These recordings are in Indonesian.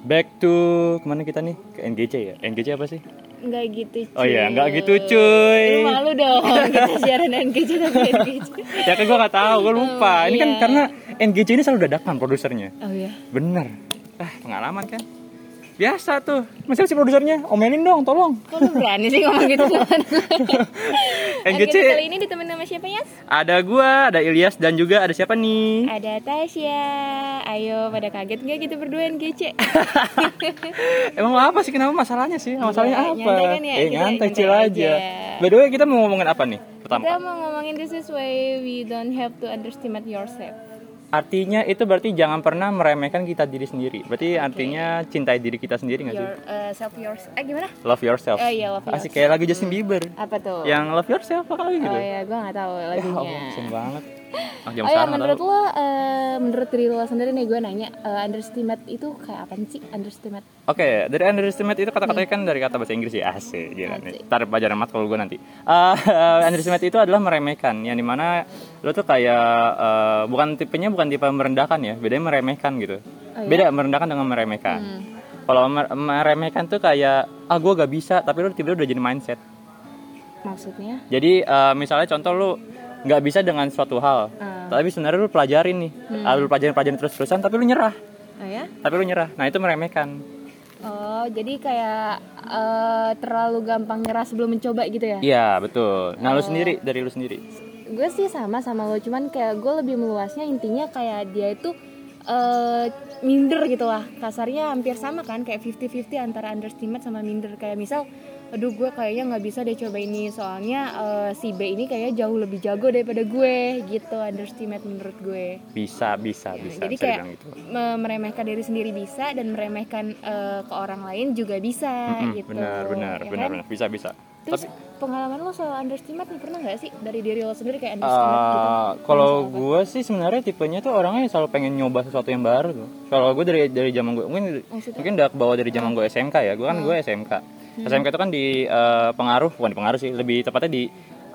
Back to ke mana kita nih? Ke NGC ya? NGC apa sih? Enggak gitu cuy Oh iya, nggak gitu, cuy. Lu malu dong kita siaran NGC tapi NGC ya kan gue gak tahu, gue lupa. Oh, ini kan iya. karena NGC ini selalu dadakan produsernya. Oh iya Bener. Ah, pengalaman kan? Biasa tuh. Masih si produsernya? Omelin dong, tolong. Kok lu berani sih ngomong gitu NGC. kali ini ditemenin sama siapa ya? Ada gua, ada Ilyas dan juga ada siapa nih? Ada Tasya Ayo pada kaget nggak gitu berdua NGC? Emang apa sih kenapa masalahnya sih? Masalahnya Iya, apa? nyantai kan ya, eh nyantai chill aja. aja. By the way, kita mau ngomongin apa nih? Pertama. Kita mau ngomongin this is why we don't have to underestimate yourself Artinya itu berarti jangan pernah meremehkan kita diri sendiri. Berarti artinya cintai diri kita sendiri nggak sih? Uh, self yours Eh gimana? Love yourself. Oh iya, love Asik yourself. kayak lagu Justin Bieber. Apa tuh? Yang love yourself apa lagi gitu? Oh iya, gue gak tahu Ya lagunya Allah, kasian banget. Ah, jam Oh ya, sekarang menurut tahu. lo, eh, menurut diri lo sendiri nih gue nanya, eh, underestimate itu kayak apa sih? Underestimate? Oke, dari underestimate itu kata-katanya kan dari kata bahasa Inggris ya asik gila nih. Ntar pelajaran mat kalau gue nanti. Uh, underestimate itu adalah meremehkan, yang di mana lo tuh kayak uh, bukan tipenya bukan tipe merendahkan ya, bedanya meremehkan gitu. Oh, iya? Beda merendahkan dengan meremehkan. Hmm. Kalau mer- meremehkan tuh kayak ah gue gak bisa, tapi lo tiba-tiba udah jadi mindset. Maksudnya? Jadi uh, misalnya contoh lo nggak bisa dengan suatu hal, Ah. tapi sebenarnya lo pelajarin nih, Ah, lo pelajarin pelajarin terus-terusan, tapi lo nyerah, Oh ya? tapi lo nyerah. Nah itu meremehkan. Oh, jadi kayak eh, terlalu gampang nyerah sebelum mencoba gitu ya? Iya betul. Nah Oh. lu sendiri dari lu sendiri. gue sih sama sama lo cuman kayak gue lebih meluasnya intinya kayak dia itu eh minder gitu lah kasarnya hampir sama kan kayak 50-50 antara underestimate sama minder kayak misal aduh gue kayaknya nggak bisa deh coba ini soalnya eh, si B ini kayaknya jauh lebih jago daripada gue gitu underestimate menurut gue Bisa bisa Ya, bisa. jadi bisa kayak gitu. me- meremehkan diri sendiri bisa dan meremehkan eh, ke orang lain juga bisa Mm-mm, gitu benar benar ya benar kan? benar bisa bisa. terus Tapi pengalaman lo soal underestimate nih pernah nggak sih dari diri lo sendiri kayak underestimate gitu eh, kalau gue sih sebenarnya tipenya tuh orangnya selalu pengen nyoba sesuatu yang baru tuh. Kalau gue dari dari zaman gue mungkin Maksudnya? mungkin udah bawa dari zaman gue SMK ya. Gue kan gue SMK. Hmm. SMK itu kan di eh, pengaruh bukan pengaruh sih, lebih tepatnya di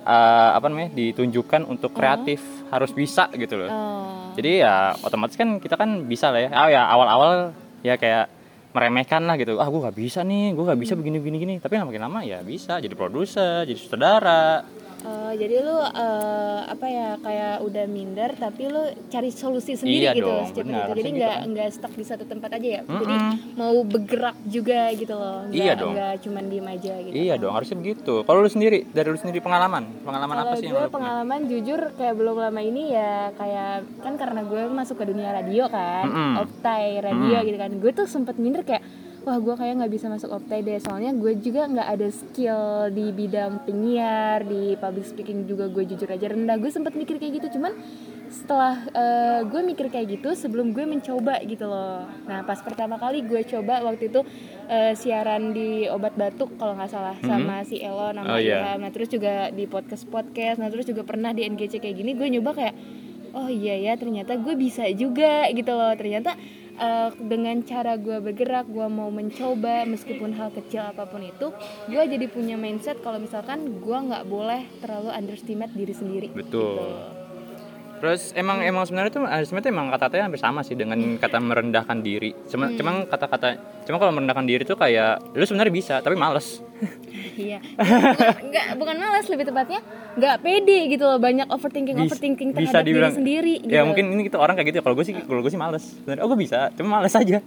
eh, apa namanya ditunjukkan untuk kreatif harus bisa gitu loh. Oh. Jadi ya otomatis kan kita kan bisa lah ya. Oh ya awal-awal ya kayak meremehkan lah gitu. Ah gue gak bisa nih, gue gak bisa Hmm. begini begini gini. Tapi makin lama ya bisa jadi produser, jadi sutradara. Eh, jadi lu eh, apa ya kayak udah minder tapi lu cari solusi sendiri Iya gitu dong, benar, itu. Jadi nggak gitu. nggak stuck di satu tempat aja ya. Jadi Mm-mm. mau bergerak juga gitu loh. Nggak, Iya dong. Nggak cuman diem aja gitu. Iya dong harusnya begitu. Kalau lu sendiri dari lu sendiri pengalaman, pengalaman apa Kalau sih yang gue lu pernah? pengalaman jujur kayak belum lama ini ya kayak kan karena gue masuk ke dunia radio kan, Mm-mm. optai radio gitu kan. Gue tuh sempet minder kayak wah gue kayak nggak bisa masuk optai deh. Soalnya gue juga nggak ada skill di bidang penyiar di public speaking juga gue jujur aja rendah. Gue sempet mikir kayak gitu cuman setelah eh, gue mikir kayak gitu sebelum gue mencoba gitu loh. Nah pas pertama kali gue coba waktu itu eh, siaran di obat batuk kalau nggak salah sama si Elo Oh, nama iya. Ilham nah terus juga di podcast podcast. Nah terus juga pernah di NGC kayak gini gue nyoba kayak oh iya ya ternyata gue bisa juga gitu loh. Ternyata eh, dengan cara gue bergerak gue mau mencoba meskipun hal kecil apa pun itu gue jadi punya mindset kalau misalkan gue nggak boleh terlalu underestimate diri sendiri Betul. gitu. Terus emang emang sebenarnya tuh sebenarnya emang kata-katanya hampir sama sih dengan kata merendahkan diri. Cuma Hmm. cuma kata-kata cuma kalau merendahkan diri tuh kayak lu sebenarnya bisa tapi males. Iya, nggak, nggak bukan malas lebih tepatnya nggak pede gitu loh banyak overthinking Bis- overthinking bisa terhadap diri dibilang- sendiri. Gitu. Ya mungkin ini kita orang kayak gitu. ya. Kalau gue sih kalau gue sih males. Sebenarnya oh gue bisa, cuma males aja.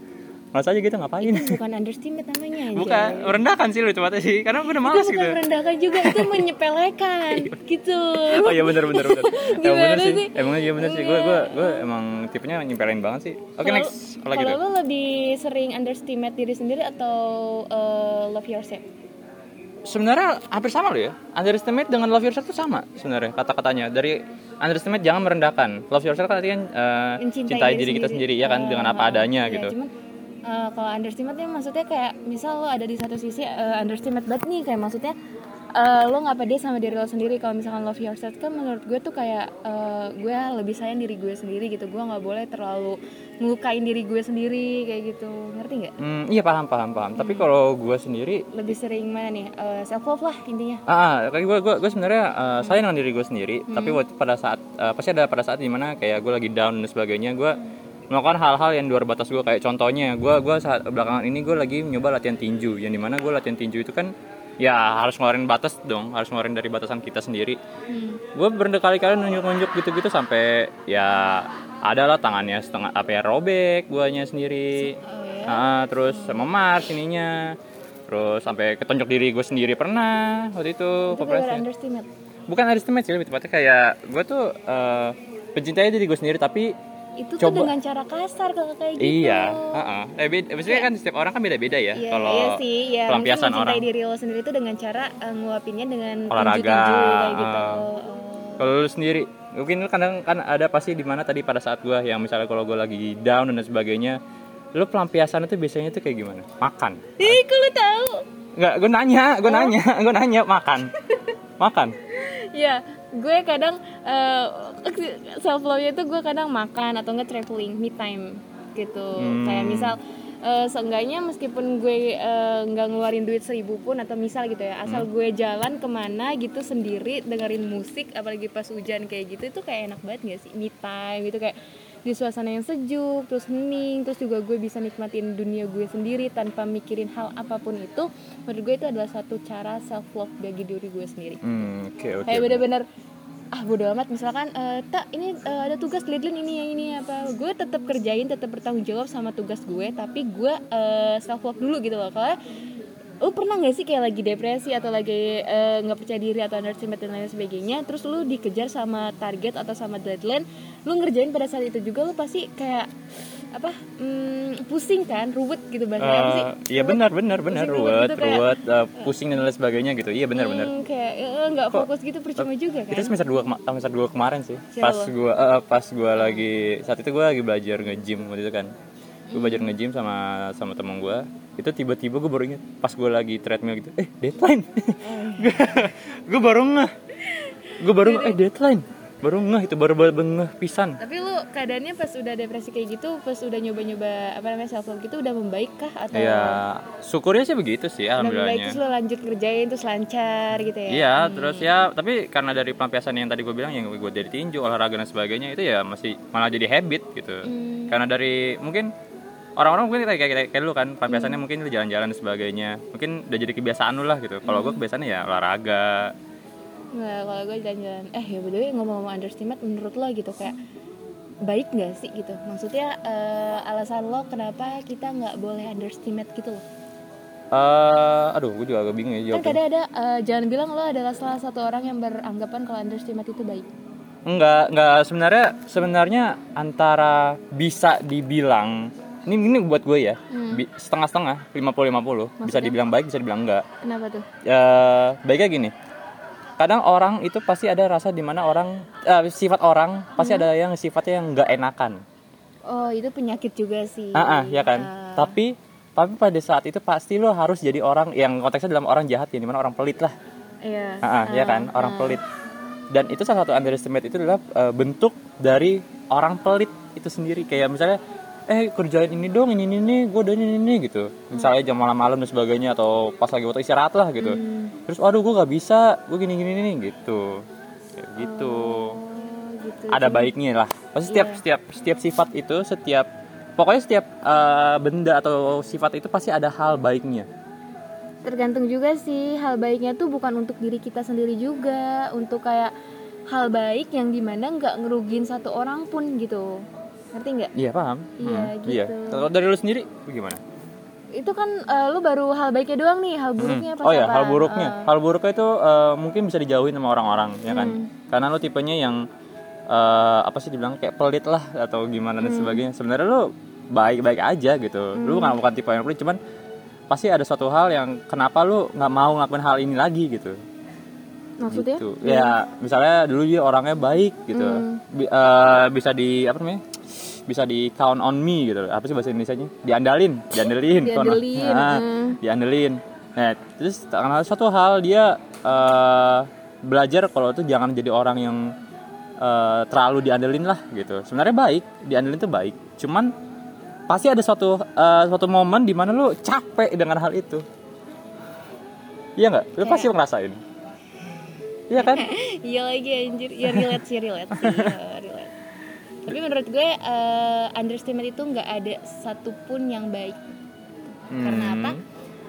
Males aja gitu ngapain? itu bukan underestimate namanya. anjay. Bukan merendahkan sih lu tempatnya sih. Karena gue udah Itu males bukan gitu. merendahkan juga itu menyepelekan gitu. Oh iya bener bener bener. Emang Gimana bener sih. sih? Emang iya bener sih. Gue gue gue emang tipenya nyepelin banget sih. Oke Kalau- next. Kalau tuh? lo lebih sering underestimate diri sendiri atau uh, love yourself? Sebenarnya hampir sama loh ya. Underestimate dengan love yourself itu sama sebenarnya kata-katanya. Dari underestimate jangan merendahkan. Love yourself kan artinya eh, cintai diri kita sendiri ya kan dengan apa Uh, adanya ya, gitu. Cuman uh, kalau underestimate nya maksudnya kayak misal lo ada di satu sisi uh, underestimate banget nih kayak maksudnya uh, lo nggak pede sama diri lo sendiri. Kalau misalkan love yourself kan menurut gue tuh kayak uh, gue lebih sayang diri gue sendiri gitu. Gue nggak boleh terlalu ngelukain diri gue sendiri kayak gitu. Ngerti nggak? Hmm, iya paham paham paham. Tapi kalau gue sendiri lebih sering mana nih? Uh, self love lah intinya. Ah, kayak gue gue gue sebenarnya uh, sayang dengan diri gue sendiri. Hmm. Tapi pada saat uh, pasti ada pada saat di mana kayak gue lagi down dan sebagainya, gue melakukan hal-hal yang di luar batas gue kayak contohnya gue gua saat belakangan ini gue lagi nyoba latihan tinju yang di mana gue latihan tinju itu kan ya harus ngeluarin batas dong harus ngeluarin dari batasan kita sendiri. Hmm. gue berkali-kali nunjuk-nunjuk gitu-gitu sampai ya ada lah tangannya setengah apa ya robek guanya sendiri. Oh, ya? Ah, terus memar sininya terus sampai ketonjok diri gue sendiri pernah waktu itu itu underestimate? Bukan underestimate sih lebih tepatnya kayak gue tuh eh, pencintai diri gue sendiri tapi itu tuh Coba. dengan cara kasar kalau kayak gitu iya heeh. eh, beda, maksudnya kan setiap orang kan beda-beda ya Iya, kalau iya sih, ya pelampiasan orang diri lo sendiri itu dengan cara eh, nguapinnya dengan Olahraga, kayak gitu. Oh. kalau lu sendiri mungkin lu kadang kan ada pasti di mana tadi pada saat gue yang misalnya kalau gue lagi down dan sebagainya lu pelampiasan itu biasanya tuh kayak gimana makan Ih, lu tahu? nggak gue nanya Oh. gue nanya gue nanya makan makan Ya, gue kadang self love itu gue kadang makan atau enggak traveling, me time gitu. Hmm. Kayak misal eh, seenggaknya meskipun gue eh, nggak ngeluarin duit seribu pun atau misal gitu ya asal Hmm. gue jalan ke mana gitu sendiri dengerin musik apalagi pas hujan kayak gitu itu kayak enak banget gak sih me time gitu kayak di suasana yang sejuk terus hening terus juga gue bisa nikmatin dunia gue sendiri tanpa mikirin hal apa pun itu menurut gue itu adalah satu cara self love bagi diri gue sendiri. Hmm, oke oke kayak bener-bener ah bodo amat misalkan eh, tak ini eh, ada tugas deadline ini yang ini apa? Gue tetap kerjain tetap bertanggung jawab sama tugas gue tapi gue self love dulu gitu loh. Kalau lu pernah nggak sih kayak lagi depresi atau lagi eh, nggak percaya diri atau underestimate dan lain sebagainya terus lu dikejar sama target atau sama deadline lu ngerjain pada saat itu juga lu pasti kayak apa hmm, pusing kan ruwet gitu bahasa apa sih? Eh, iya benar benar benar Pusing, ruwet gitu kayak- ruwet eh, pusing dan lain sebagainya gitu. Iya benar benar. Hmm, kayak eh, nggak fokus gitu percuma juga kan? itu semester dua semester dua kemarin sih. Siapa pas gua eh, pas gua lagi saat itu gua lagi belajar nge-gym waktu itu kan. Gue belajar nge-gym sama sama temen gua itu tiba-tiba gue baru inget pas gue lagi treadmill gitu eh deadline. Gue baru ngeh. Gue baru ngeh, eh deadline. Baru ngeh itu baru baru ngeh pisan. Tapi lu keadaannya pas udah depresi kayak gitu, pas udah nyoba-nyoba apa namanya self love gitu udah membaik kah atau? Ya syukurnya sih begitu sih alhamdulillahnya. terus lu lanjut kerjain terus lancar gitu ya? Iya, terus ya, tapi karena dari pelampiasan yang tadi gue bilang yang gue dari tinju, olahraga dan sebagainya itu ya masih malah jadi habit gitu. Hmm. Karena dari mungkin orang-orang mungkin kayak kayak, kayak lu kan pelampiasannya Hmm. mungkin lu jalan-jalan dan sebagainya. Mungkin udah jadi kebiasaan lu lah gitu. Kalau gue kebiasaannya ya olahraga. Nggak, kalau gue jalan-jalan. Eh ya betul ngomong-ngomong underestimate menurut lo gitu kayak baik nggak sih gitu? Maksudnya eh, alasan lo kenapa kita nggak boleh underestimate gitu loh? Eh, aduh, gue juga agak bingung ya Kan kadang ada eh, jangan bilang lo adalah salah satu orang yang beranggapan kalau underestimate itu baik. Enggak, enggak sebenarnya sebenarnya antara bisa dibilang ini ini buat gue ya. bi- Setengah-setengah, 50-50. Bisa dibilang baik, bisa dibilang enggak. Kenapa tuh? eh baiknya gini kadang orang itu pasti ada rasa di mana orang eh, sifat orang pasti ada yang sifatnya yang nggak enakan Oh itu penyakit juga sih. ah ah, ya kan Ah. tapi tapi pada saat itu pasti lo harus jadi orang yang konteksnya dalam orang jahat ya di mana orang pelit lah Iya. ah ah, ya kan orang pelit dan itu salah satu underestimate itu adalah eh, bentuk dari orang pelit itu sendiri kayak misalnya eh kerjain ini dong ini ini, ini gue udah ini ini gitu. Misalnya jam malam-malam dan sebagainya atau pas lagi waktu istirahat lah gitu. Hmm. terus aduh gue gak bisa gue gini gini nih gitu. Kayak gitu. Oh, gitu. ada baiknya lah. Pasti setiap setiap setiap sifat itu setiap pokoknya setiap eh, benda atau sifat itu pasti ada hal baiknya. Tergantung juga sih hal baiknya tuh bukan untuk diri kita sendiri juga, untuk kayak hal baik yang di mana nggak ngerugin satu orang pun gitu. Ngerti nggak? iya paham Iya, Hmm, gitu. kalau dari lu sendiri gimana Itu kan eh, lu baru hal baiknya doang nih, hal buruknya apa oh ya apa? hal buruknya Eh, hal buruknya itu eh, mungkin bisa dijauhin sama orang-orang ya kan Hmm. karena lu tipenya yang eh, apa sih dibilang kayak pelit lah atau gimana Hmm. dan sebagainya sebenarnya lu baik-baik aja gitu lu nggak bukan tipe yang pelit cuman pasti ada suatu hal yang kenapa lu nggak mau ngelakuin hal ini lagi gitu maksudnya? gitu. ya misalnya dulu dia orangnya baik gitu Hmm. Bi- eh, bisa di apa namanya bisa di count on me gitu apa sih bahasa Indonesia-nya? Diandalin. Diandelin on- Diandelin, Nah, hmm. diandelin nah terus karena suatu hal dia eh, belajar kalau itu jangan jadi orang yang eh, terlalu diandelin lah gitu. Sebenarnya baik diandelin itu baik. Cuman pasti ada suatu eh, suatu momen di mana lu capek dengan hal itu. Iya nggak? Lu pasti ngerasain. Iya kan? Iya lagi anjir, ya relate sih relate sih, ya, relate. Tapi menurut gue eh, underestimate itu nggak ada satupun yang baik. Karena Hmm. apa?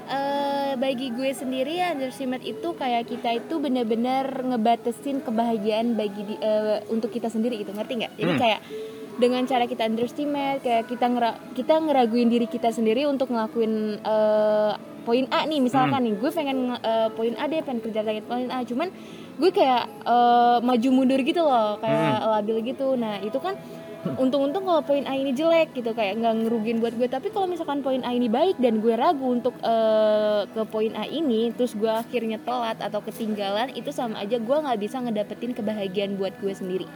Eh, bagi gue sendiri underestimate itu kayak kita itu bener-bener ngebatesin kebahagiaan bagi di- eh, untuk kita sendiri gitu. Ngerti nggak? Jadi Hmm. kayak dengan cara kita underestimate kayak kita ngera kita ngeraguin diri kita sendiri untuk ngelakuin eh, poin A nih misalkan nih. Gue pengen eh, poin A deh pengen kerja target poin A. Cuman gue kayak eh, maju mundur gitu loh kayak labil gitu. Nah itu kan untung-untung kalau poin A ini jelek gitu kayak nggak ngerugin buat gue. Tapi kalau misalkan poin A ini baik dan gue ragu untuk eh, ke poin A ini terus gue akhirnya telat atau ketinggalan itu sama aja gue nggak bisa ngedapetin kebahagiaan buat gue sendiri.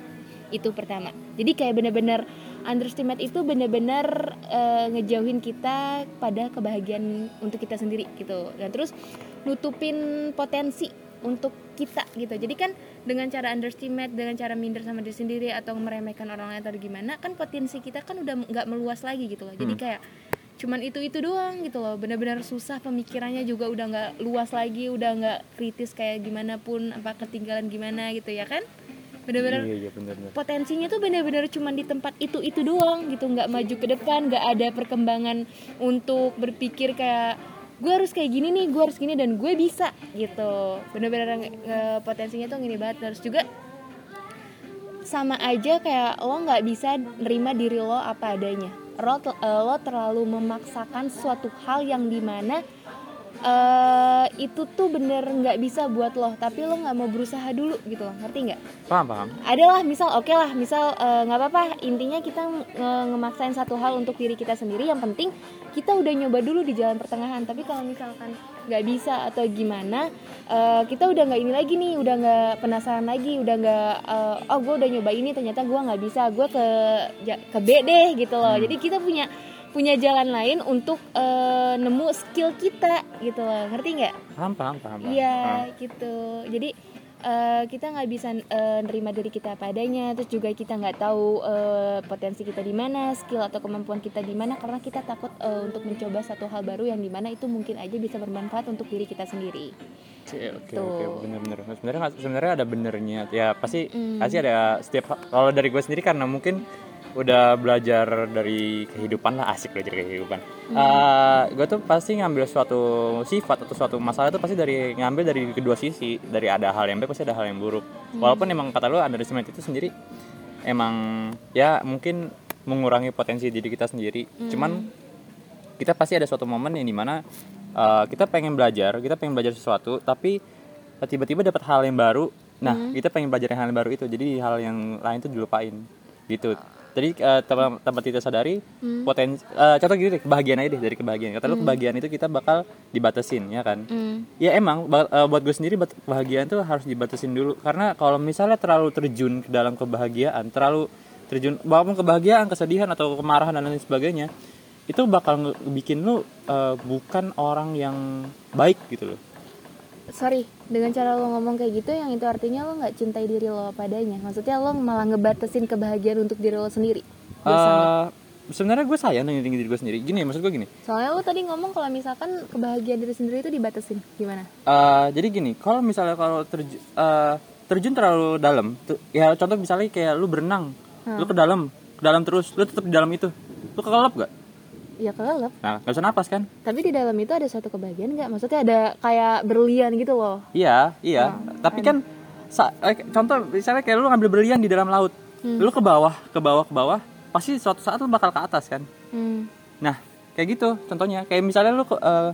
Itu pertama. Jadi kayak bener-bener underestimate itu bener-bener eh, ngejauhin kita pada kebahagiaan untuk kita sendiri gitu. Dan terus nutupin potensi untuk kita gitu. Jadi kan dengan cara underestimate dengan cara minder sama diri sendiri atau meremehkan orang lain atau gimana kan potensi kita kan udah nggak meluas lagi gitu loh. Jadi kayak cuman itu itu doang gitu loh. Benar-benar susah pemikirannya juga udah nggak luas lagi udah nggak kritis kayak gimana pun apa ketinggalan gimana gitu ya kan? Benar-benar Iya iya benar benar. potensinya tuh benar-benar cuma di tempat itu itu doang gitu. Nggak maju ke depan nggak ada perkembangan untuk berpikir kayak gue harus kayak gini nih gue harus gini dan gue bisa gitu. Benar-benar nge- potensinya tuh gini banget. Terus juga sama aja kayak lo nggak bisa nerima diri lo apa adanya. Lo, eh, lo terlalu memaksakan suatu hal yang di mana eh itu tuh bener nggak bisa buat lo tapi lo nggak mau berusaha dulu gitu loh ngerti nggak? Paham paham. adalah misal oke lah misal eh, nggak apa-apa intinya kita nge- ngemaksain satu hal untuk diri kita sendiri yang penting kita udah nyoba dulu di jalan pertengahan tapi kalau misalkan nggak bisa atau gimana eh, kita udah nggak ini lagi nih udah nggak penasaran lagi udah nggak eh, oh gue udah nyoba ini ternyata gue nggak bisa gue ke ke B deh gitu loh. Jadi kita punya punya jalan lain untuk eh, nemu skill kita gitu loh ngerti nggak Paham paham paham. Iya gitu. Jadi eh, kita nggak bisa eh, nerima diri kita apa adanya. Terus juga kita nggak tahu eh, potensi kita di mana, skill atau kemampuan kita di mana karena kita takut eh, untuk mencoba satu hal baru yang di mana itu mungkin aja bisa bermanfaat untuk diri kita sendiri. Oke oke oke benar-benar. Sebenarnya sebenarnya ada benernya. Ya pasti Mm. pasti ada setiap kalau dari gue sendiri karena mungkin udah belajar dari kehidupan lah asik belajar kehidupan. gue tuh pasti ngambil suatu sifat atau suatu masalah itu pasti dari ngambil dari kedua sisi. Dari ada hal yang baik pasti ada hal yang buruk. Walaupun emang kata lu underestimate itu sendiri emang ya mungkin mengurangi potensi diri kita sendiri. Cuman kita pasti ada suatu momen yang di mana uh, kita pengen belajar, kita pengen belajar sesuatu, tapi uh, tiba-tiba dapat hal yang baru. Nah, kita pengen belajar hal yang baru itu, jadi hal yang lain itu dilupain, gitu. Jadi uh, tanpa kita sadari potensi, uh, contoh gini deh, kebahagiaan aja deh dari kebahagiaan. Kata lu kebahagiaan itu kita bakal dibatasin, ya kan? Ya emang uh, buat gue sendiri kebahagiaan tuh harus dibatasin dulu karena kalau misalnya terlalu terjun ke dalam kebahagiaan, terlalu terjun walaupun kebahagiaan, kesedihan atau kemarahan dan lain sebagainya, itu bakal bikin lu uh, bukan orang yang baik gitu loh. Sorry, dengan cara lo ngomong kayak gitu, yang itu artinya lo nggak cintai diri lo padanya. Maksudnya lo malah ngebatasin kebahagiaan untuk diri lo sendiri. Uh, sebenarnya gue sayang dengan diri gue sendiri. Gini, maksud gue gini. Soalnya lo tadi ngomong kalau misalkan kebahagiaan diri sendiri itu dibatasin, gimana? Uh, jadi gini, kalau misalnya kalau terjun, terjun terlalu dalam, tuh, ya contoh misalnya kayak lu berenang, lu ke dalam, ke dalam terus, lu tetap di dalam itu, lu kekelap gak? Ya kelelep. Nah, gak usah napas kan? Tapi di dalam itu ada suatu kebahagiaan nggak? Maksudnya ada kayak berlian gitu loh. Iya, iya. Tapi kan eh, contoh misalnya kayak lu ngambil berlian di dalam laut. Lu ke bawah, ke bawah, ke bawah, pasti suatu saat lu bakal ke atas kan. Hmm. Nah, kayak gitu contohnya. Kayak misalnya lu eh,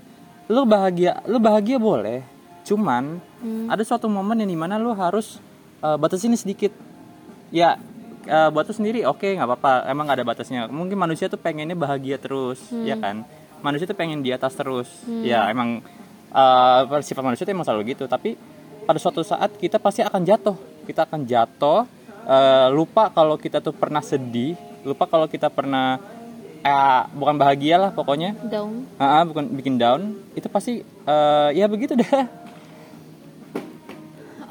lu bahagia, lu bahagia boleh. Cuman ada suatu momen yang di mana lu harus eh, batasin sedikit. Ya, eh, buat lu sendiri oke nggak apa-apa. Emang gak ada batasnya. Mungkin manusia tuh pengennya bahagia terus, ya kan? Manusia tuh pengen di atas terus. Ya, emang eh, sifat manusia tuh emang selalu gitu. Tapi pada suatu saat kita pasti akan jatuh. Kita akan jatuh. eh, lupa kalau kita tuh pernah sedih. Lupa kalau kita pernah eh, bukan bahagia lah pokoknya. Down. Ah, ah, bukan bikin down. Itu pasti eh, ya begitu deh.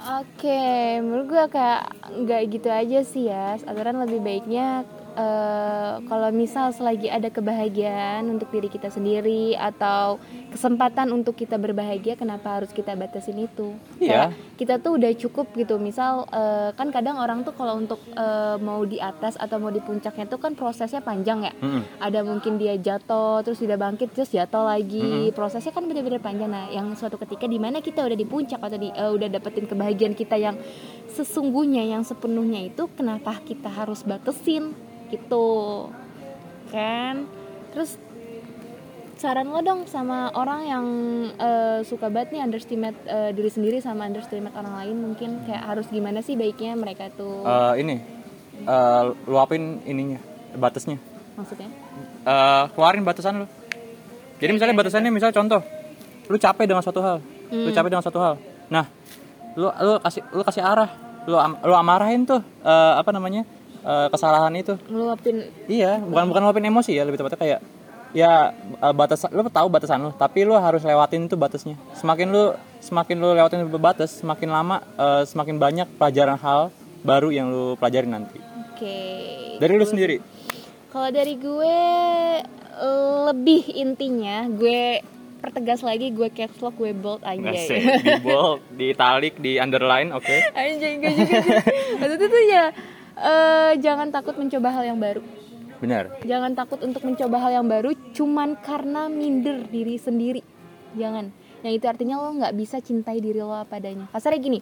Oke, menurut gue kayak nggak gitu aja sih ya. Aturan lebih baiknya eh, kalau misal selagi ada kebahagiaan untuk diri kita sendiri atau kesempatan untuk kita berbahagia kenapa harus kita batasin itu? Iya. Kayak kita tuh udah cukup gitu. Misal eh, kan kadang orang tuh kalau untuk eh, mau di atas atau mau di puncaknya tuh kan prosesnya panjang ya. Mm-mm. ada mungkin dia jatuh terus udah bangkit terus jatuh lagi. Prosesnya kan bener-bener panjang. Nah yang suatu ketika di mana kita udah di puncak atau di, eh, udah dapetin kebahagiaan kita yang sesungguhnya yang sepenuhnya itu kenapa kita harus batasin gitu kan? Terus saran lo dong sama orang yang eh, suka banget nih underestimate eh, diri sendiri sama underestimate orang lain mungkin. Kayak harus gimana sih baiknya mereka tuh? Eh, ini eh, luapin ininya batasnya. Maksudnya? Eh, keluarin batasan lu. Jadi misalnya batasannya misal contoh lu capek dengan suatu hal lu capek dengan suatu hal. Nah lu lu kasih lu kasih arah lu am- lu amarahin tuh eh, apa namanya eh, kesalahan itu. Ngeluapin. Iya bukan bukan luapin emosi ya lebih tepatnya kayak ya eh, batas lu tahu batasan lu tapi lu harus lewatin itu batasnya. Semakin lu semakin lu lewatin batas semakin lama eh, semakin banyak pelajaran hal baru yang lu pelajarin nanti. Oke. Dari lu sendiri? Kalau dari gue lebih intinya gue pertegas lagi gue caps lock gue bold aja. di bold, di italic, di underline, oke. Anjay gue juga. Maksudnya tuh ya eh, jangan takut mencoba hal yang baru. Benar. Jangan takut untuk mencoba hal yang baru cuman karena minder diri sendiri. Jangan. Yang itu artinya lo nggak bisa cintai diri lo apa adanya. Kasarnya gini,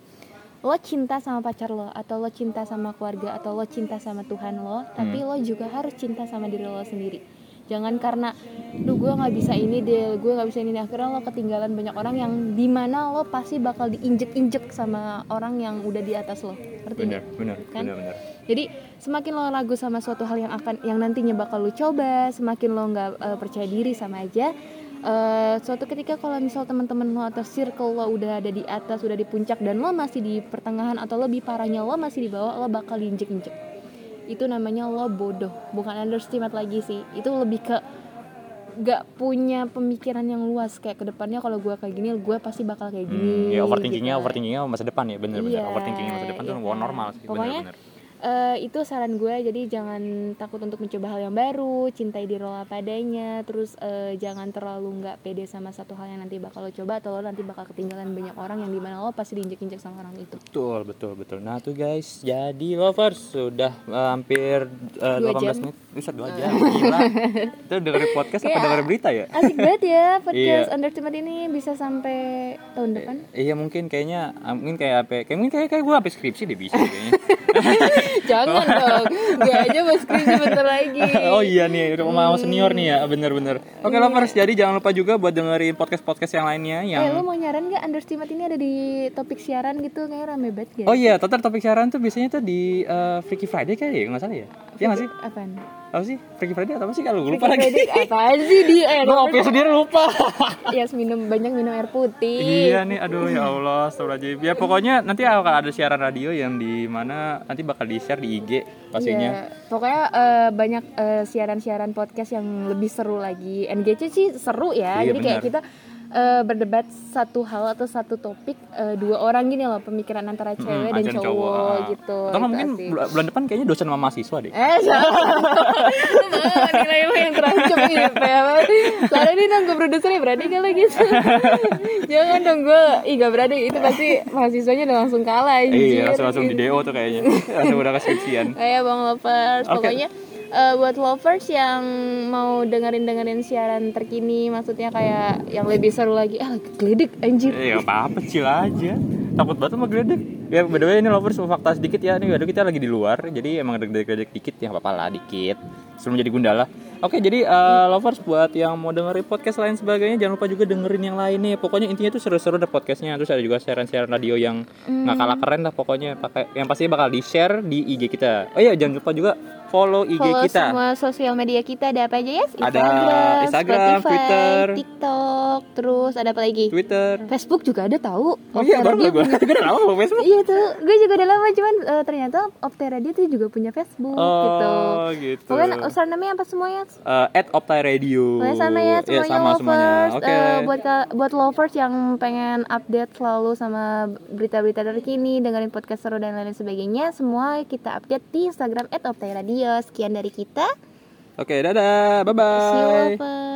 lo cinta sama pacar lo atau lo cinta sama keluarga atau lo cinta sama Tuhan lo, tapi lo juga harus cinta sama diri lo sendiri. Jangan karena, duh gue nggak bisa ini deh, gue nggak bisa ini deh. akhirnya lo ketinggalan banyak orang yang di mana lo pasti bakal diinjek-injek sama orang yang udah di atas lo. Ngerti Benar, benar, Kan? benar, benar. Jadi semakin lo ragu sama suatu hal yang akan yang nantinya bakal lo coba, semakin lo nggak eh, percaya diri sama aja. eh, suatu ketika kalau misal teman-teman lo atau circle lo udah ada di atas, udah di puncak dan lo masih di pertengahan atau lebih parahnya lo masih di bawah, lo bakal diinjek-injek. Itu namanya lo bodoh, bukan underestimate lagi sih. Itu lebih ke gak punya pemikiran yang luas kayak ke depannya kalau gue kayak gini gue pasti bakal kayak gini Hmm, ya overthinkingnya, gitu. overthinkingnya masa depan ya, benar. Iya, Overthinkingnya masa depan tuh iya kan. normal sih, Pokoknya benar, benar. Eh, itu saran gue jadi jangan takut untuk mencoba hal yang baru cintai diri lo apa adanya terus eh, jangan terlalu nggak pede sama satu hal yang nanti bakal lo coba atau lo nanti bakal ketinggalan banyak orang yang di mana lo pasti diinjek-injek sama orang itu Betul, betul, betul. Nah tuh guys, jadi lovers sudah eh, hampir Dua 18 jam. menit. Bisa dua jam, gila. Itu dengerin podcast apa Kayak- dengerin berita ya? asik banget ya podcast Iya. Underestimate ini bisa sampai tahun depan Iya mungkin kayaknya, mungkin kayak apa? Kayak mungkin kayak kayak gue habis skripsi deh bisa kayaknya. jangan dong. Gue aja mau skripsi bentar lagi. Oh iya nih, udah mau senior nih ya, bener-bener. Oke lovers, jadi jangan lupa juga buat dengerin podcast-podcast yang lainnya eh yang lo mau nyaran gak Underestimate ini ada di topik siaran gitu. Kayak rame banget gak Oh iya, total topik siaran tuh biasanya tuh di eh, Freaky Friday kali ya, nggak salah ya? Iya nggak sih? apaan Apa sih? Freaky Friday atau apa sih kalau lupa lagi? Kredit apaan sih di eh Gue ngopi sendiri lupa. Yes minum banyak minum air putih. iya nih, aduh ya Allah, astagfirullahaladzim. Ya pokoknya nanti akan ada siaran radio yang di mana nanti bakal di share di IG pastinya. Iya, pokoknya eh, banyak eh, siaran-siaran podcast yang lebih seru lagi. NGC sih seru ya. Iya, Jadi kayak benar. kita eh, berdebat satu hal atau satu topik eh, dua orang gini loh pemikiran antara cewek dan Acan cowok, ah. gitu. Atau nggak Itu mungkin asik. bul- bulan depan kayaknya dosen sama mahasiswa deh. Eh, nilai lo yang terancam nih, ya Soalnya ini dong gue produsernya berani kali gitu. Jangan dong gue, ih gak berani. Itu pasti mahasiswanya udah langsung kalah. Iya, langsung langsung di DO tuh kayaknya. langsung udah keskripsian. Kayak Bang Lovers, Oke. pokoknya eh, buat lovers yang mau dengerin-dengerin siaran terkini, maksudnya kayak yang lebih seru lagi, ah geledek anjir. Eh, nggak apa-apa, chill aja. Takut banget sama geledek. Ya, by the way ini lovers fakta sedikit ya. Nih, aduh kita lagi di luar, jadi emang ada geledek dikit ya apa-apa lah dikit. Sebelum jadi gundala. Oke, jadi eh, lovers buat yang mau dengerin podcast lain sebagainya, jangan lupa juga dengerin yang lainnya. Pokoknya intinya tuh seru-seru deh podcastnya. Terus ada juga siaran-siaran radio yang nggak kalah keren lah pokoknya. Pakai yang pasti bakal di share di IG kita. Oh iya, jangan lupa juga follow IG Follow kita. semua sosial media kita ada apa aja ya? Ada Instagram, Spotify, Twitter. TikTok, terus ada apa lagi? Twitter. Facebook juga ada tahu. Oh iya, baru gue. Gue udah lama Facebook. Iya tuh, gue juga udah lama cuman eh, ternyata Opte Radio tuh juga punya Facebook gitu. Oh, gitu. Pokoknya username namanya apa semuanya? Eh, at Optai Radio. Pokoknya sama ya Iya, semuanya sama lovers. semuanya. Eh, buat ka- buat lovers yang pengen update selalu sama berita-berita terkini, dengerin podcast seru dan lain sebagainya, semua kita update di Instagram @optai_radio. Sekian dari kita. Oke, dadah. Bye bye. See you lovers.